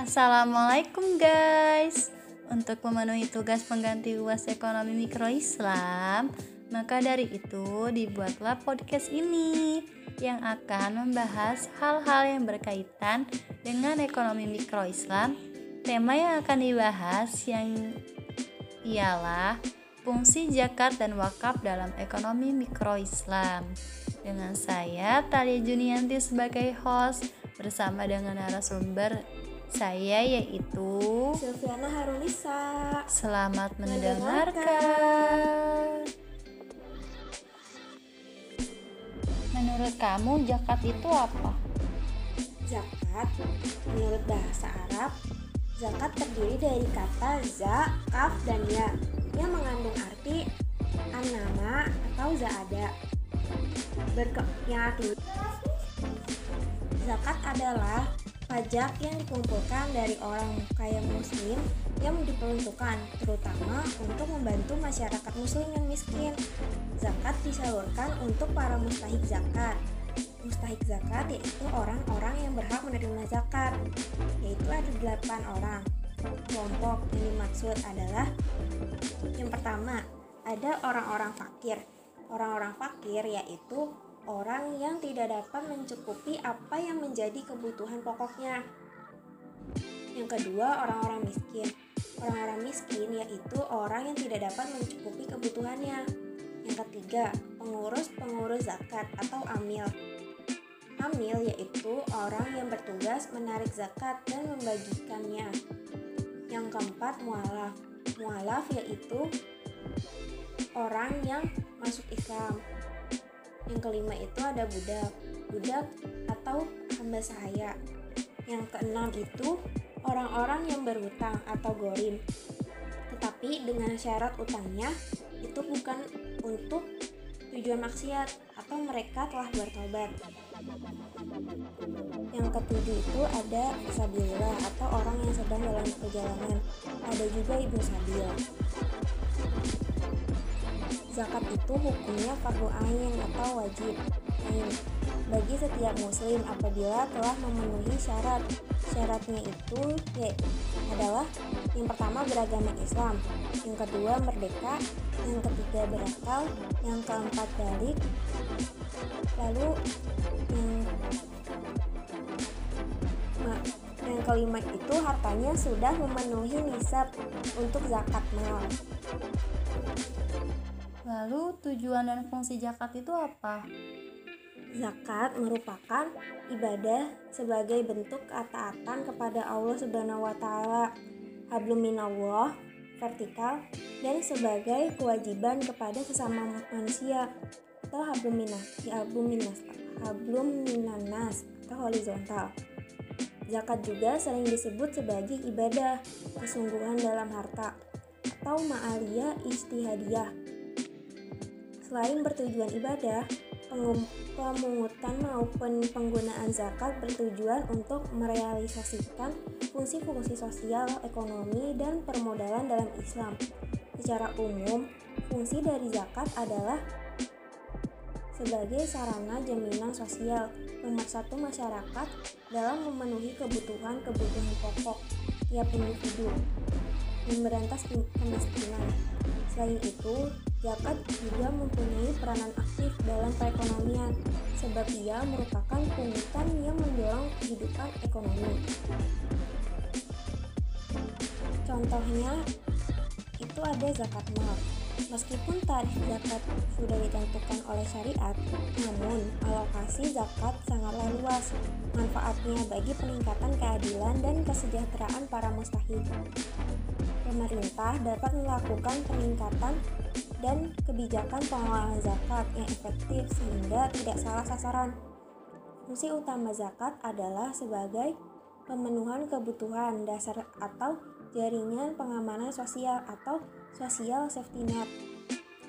Assalamualaikum guys. Untuk memenuhi tugas pengganti UAS Ekonomi Mikro Islam Maka dari itu dibuatlah podcast ini Yang akan membahas hal-hal yang berkaitan dengan ekonomi mikro Islam Tema yang akan dibahas yang ialah fungsi zakat dan wakaf dalam ekonomi mikro Islam dengan saya Talia Junianti sebagai host bersama dengan narasumber saya yaitu Silviana Harunisa. Selamat mendengarkan. Menurut kamu zakat itu apa? Zakat menurut bahasa Arab, zakat terdiri dari kata za, kaf, dan ya yang mengandung arti an-nama atau za'ada. Berke yang artinya zakat adalah pajak yang dikumpulkan dari orang kaya muslim yang diperuntukkan terutama untuk membantu masyarakat muslim yang miskin. Zakat disalurkan untuk para mustahik zakat. Mustahik zakat yaitu orang-orang yang berhak menerima zakat, yaitu ada delapan orang. Kelompok yang dimaksud adalah yang pertama, ada orang-orang fakir. Orang-orang fakir yaitu orang yang tidak dapat mencukupi apa yang menjadi kebutuhan pokoknya. Yang kedua, orang-orang miskin. Orang-orang miskin yaitu orang yang tidak dapat mencukupi kebutuhannya. Yang ketiga, pengurus-pengurus zakat atau amil. Amil yaitu orang yang bertugas menarik zakat dan membagikannya. Yang keempat, mualaf. Mualaf yaitu orang yang masuk Islam yang kelima itu ada budak. Budak atau hamba sahaya. Yang keenam itu orang-orang yang berhutang atau gorim. Tetapi dengan syarat utangnya itu bukan untuk tujuan maksiat atau mereka telah bertobat. Yang ketujuh itu ada sabila atau orang yang sedang dalam perjalanan. Ada juga ibu sabil Zakat itu hukumnya fardu ain atau wajib ain bagi setiap muslim apabila telah memenuhi syarat. Syaratnya itu ya, adalah yang pertama beragama Islam, yang kedua merdeka, yang ketiga berakal, yang keempat balik, lalu yang yang kelima itu hartanya sudah memenuhi nisab untuk zakat mal. Lalu tujuan dan fungsi zakat itu apa? Zakat merupakan ibadah sebagai bentuk ketaatan kepada Allah Subhanahu wa taala. Hablum minallah vertikal dan sebagai kewajiban kepada sesama manusia atau hablum minas, hablum minas, hablum atau horizontal. Zakat juga sering disebut sebagai ibadah kesungguhan dalam harta atau ma'aliyah istihadiyah Selain bertujuan ibadah, pemungutan maupun penggunaan zakat bertujuan untuk merealisasikan fungsi-fungsi sosial, ekonomi, dan permodalan dalam Islam. Secara umum, fungsi dari zakat adalah sebagai sarana jaminan sosial pemersatu masyarakat dalam memenuhi kebutuhan-kebutuhan pokok tiap individu, memberantas kemiskinan. Selain itu, Zakat juga mempunyai peranan aktif dalam perekonomian, sebab ia merupakan pungutan yang mendorong kehidupan ekonomi. Contohnya, itu ada zakat mal. Meskipun tarif zakat sudah ditentukan oleh syariat, namun alokasi zakat sangatlah luas. Manfaatnya bagi peningkatan keadilan dan kesejahteraan para mustahik. Pemerintah dapat melakukan peningkatan dan kebijakan pengelolaan zakat yang efektif sehingga tidak salah sasaran. Fungsi utama zakat adalah sebagai pemenuhan kebutuhan dasar atau jaringan pengamanan sosial atau social safety net.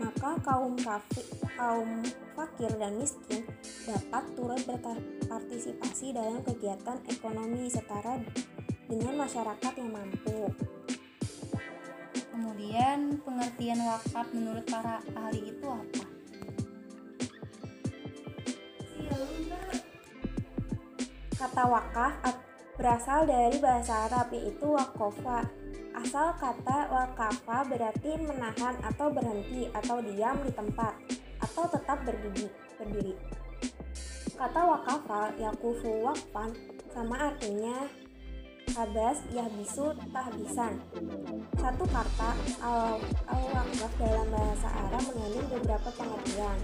Maka kaum kafir, kaum fakir dan miskin dapat turut berpartisipasi dalam kegiatan ekonomi setara dengan masyarakat yang mampu. Kemudian pengertian wakaf menurut para ahli itu apa? Kata wakaf berasal dari bahasa Arab yaitu wakofa. Asal kata wakafa berarti menahan atau berhenti atau diam di tempat atau tetap berdiri. berdiri. Kata wakafa yakufu wakfan sama artinya habas yahbisu tahbisan. Satu kata al-wakaf dalam bahasa Arab mengandung beberapa pengertian.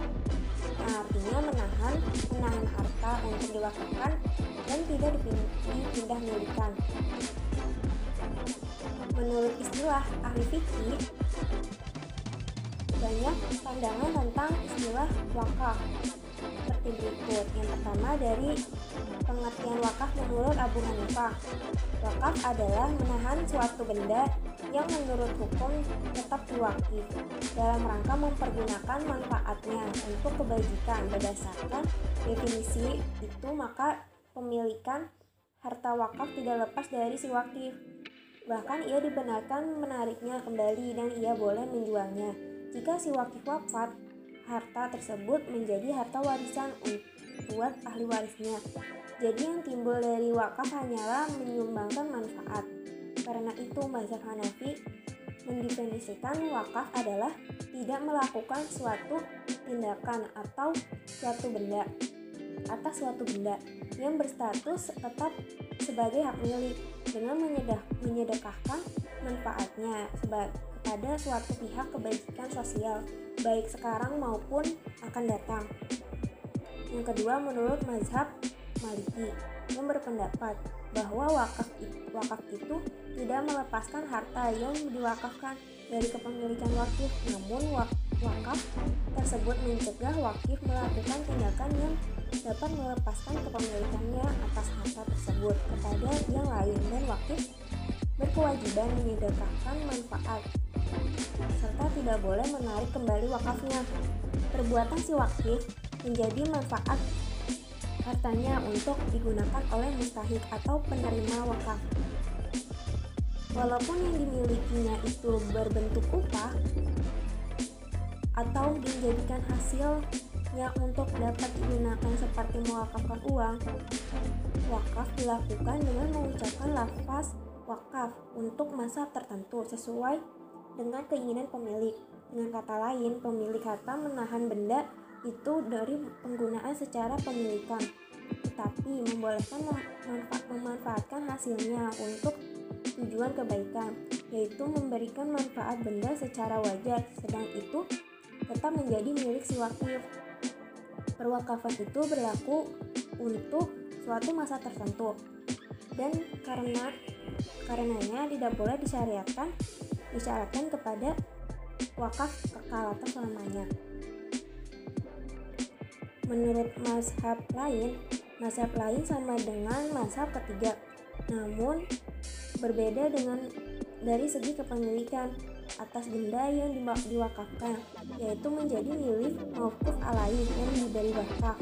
Nah, artinya menahan, menahan harta untuk diwakafkan dan tidak dipindah milikan. Menurut istilah ahli fikih, banyak pandangan tentang istilah wakaf seperti berikut. Yang pertama dari pengertian wakaf menurut Abu Hanifah. Wakaf adalah menahan suatu benda yang menurut hukum tetap diwakif dalam rangka mempergunakan manfaatnya untuk kebajikan berdasarkan definisi itu maka pemilikan harta wakaf tidak lepas dari si wakif bahkan ia dibenarkan menariknya kembali dan ia boleh menjualnya jika si wakif wafat harta tersebut menjadi harta warisan buat ahli warisnya. Jadi yang timbul dari wakaf hanyalah menyumbangkan manfaat. Karena itu mazhab Hanafi mendefinisikan wakaf adalah tidak melakukan suatu tindakan atau suatu benda atas suatu benda yang berstatus tetap sebagai hak milik dengan menyedekahkan manfaatnya kepada suatu pihak kebajikan sosial baik sekarang maupun akan datang. Yang kedua menurut mazhab Maliki yang berpendapat bahwa wakaf wakaf itu tidak melepaskan harta yang diwakafkan dari kepemilikan wakif, namun wakaf tersebut mencegah wakif melakukan tindakan yang dapat melepaskan kepemilikannya atas harta tersebut kepada yang lain dan wakif berkewajiban menyedekahkan manfaat serta tidak boleh menarik kembali wakafnya. Perbuatan si wakif menjadi manfaat hartanya untuk digunakan oleh mustahik atau penerima wakaf. Walaupun yang dimilikinya itu berbentuk upah atau dijadikan hasilnya untuk dapat digunakan seperti mewakafkan uang, wakaf dilakukan dengan mengucapkan lafaz untuk masa tertentu sesuai dengan keinginan pemilik. Dengan kata lain, pemilik harta menahan benda itu dari penggunaan secara pemilikan, tetapi membolehkan memanfa memanfaatkan hasilnya untuk tujuan kebaikan, yaitu memberikan manfaat benda secara wajar, sedang itu tetap menjadi milik si wakif. Perwakafan itu berlaku untuk suatu masa tertentu, dan karena karenanya tidak boleh disyariatkan disyaratkan kepada wakaf kekal atau selamanya. Menurut mazhab lain, mazhab lain sama dengan mazhab ketiga, namun berbeda dengan dari segi kepemilikan atas benda yang diwakafkan, yaitu menjadi milik maukuf alaih yang diberi wakaf.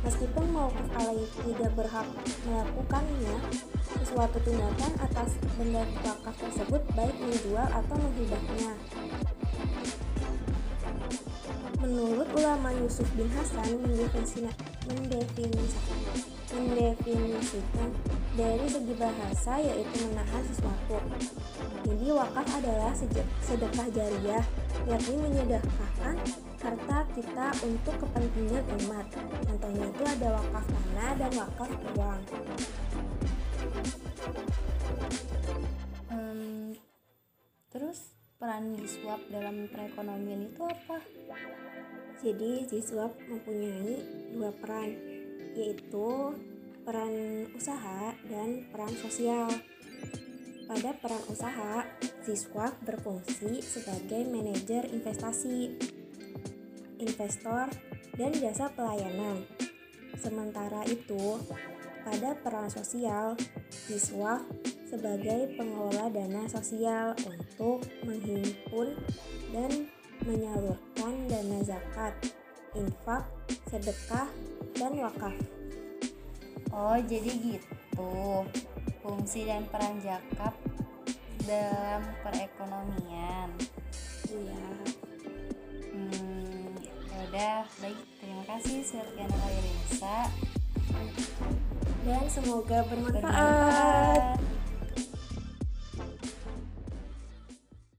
Meskipun maukuf alaih tidak berhak melakukannya, suatu tindakan atas benda wakaf tersebut baik menjual atau menghibahnya. Menurut ulama Yusuf bin Hasan mendefinisikan, mendefinisikan dari segi bahasa yaitu menahan sesuatu. Jadi wakaf adalah sedekah jariah, yakni menyedekahkan harta kita untuk kepentingan umat. Contohnya itu ada wakaf tanah dan wakaf uang. Hmm, terus peran diswab dalam perekonomian itu apa? Jadi siswa mempunyai dua peran, yaitu peran usaha dan peran sosial. Pada peran usaha, siswa berfungsi sebagai manajer investasi, investor, dan jasa pelayanan. Sementara itu, pada peran sosial, siswa sebagai pengelola dana sosial untuk menghimpun dan menyalurkan dana zakat, infak, sedekah, dan wakaf. Oh, jadi gitu. Fungsi dan peran zakat dalam perekonomian. Iya. Udah, baik. Terima kasih Sylviana Khairisa. dan semoga bermanfaat.